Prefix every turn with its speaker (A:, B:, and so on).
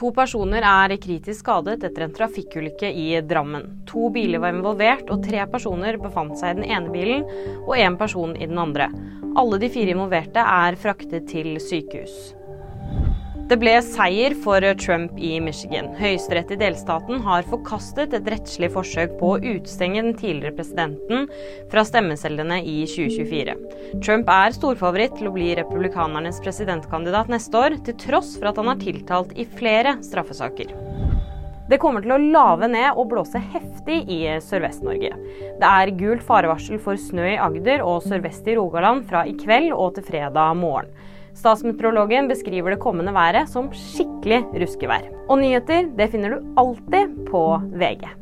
A: To personer er kritisk skadet etter en trafikkulykke i Drammen. To biler var involvert, og tre personer befant seg i den ene bilen og én person i den andre. Alle de fire involverte er fraktet til sykehus. Det ble seier for Trump i Michigan. Høyesterett i delstaten har forkastet et rettslig forsøk på å utstenge den tidligere presidenten fra stemmecellene i 2024. Trump er storfavoritt til å bli republikanernes presidentkandidat neste år, til tross for at han er tiltalt i flere straffesaker. Det kommer til å lave ned og blåse heftig i Sørvest-Norge. Det er gult farevarsel for snø i Agder og sørvest i Rogaland fra i kveld og til fredag morgen. Statsmeteorologen beskriver det kommende været som skikkelig ruskevær. Og nyheter det finner du alltid på VG.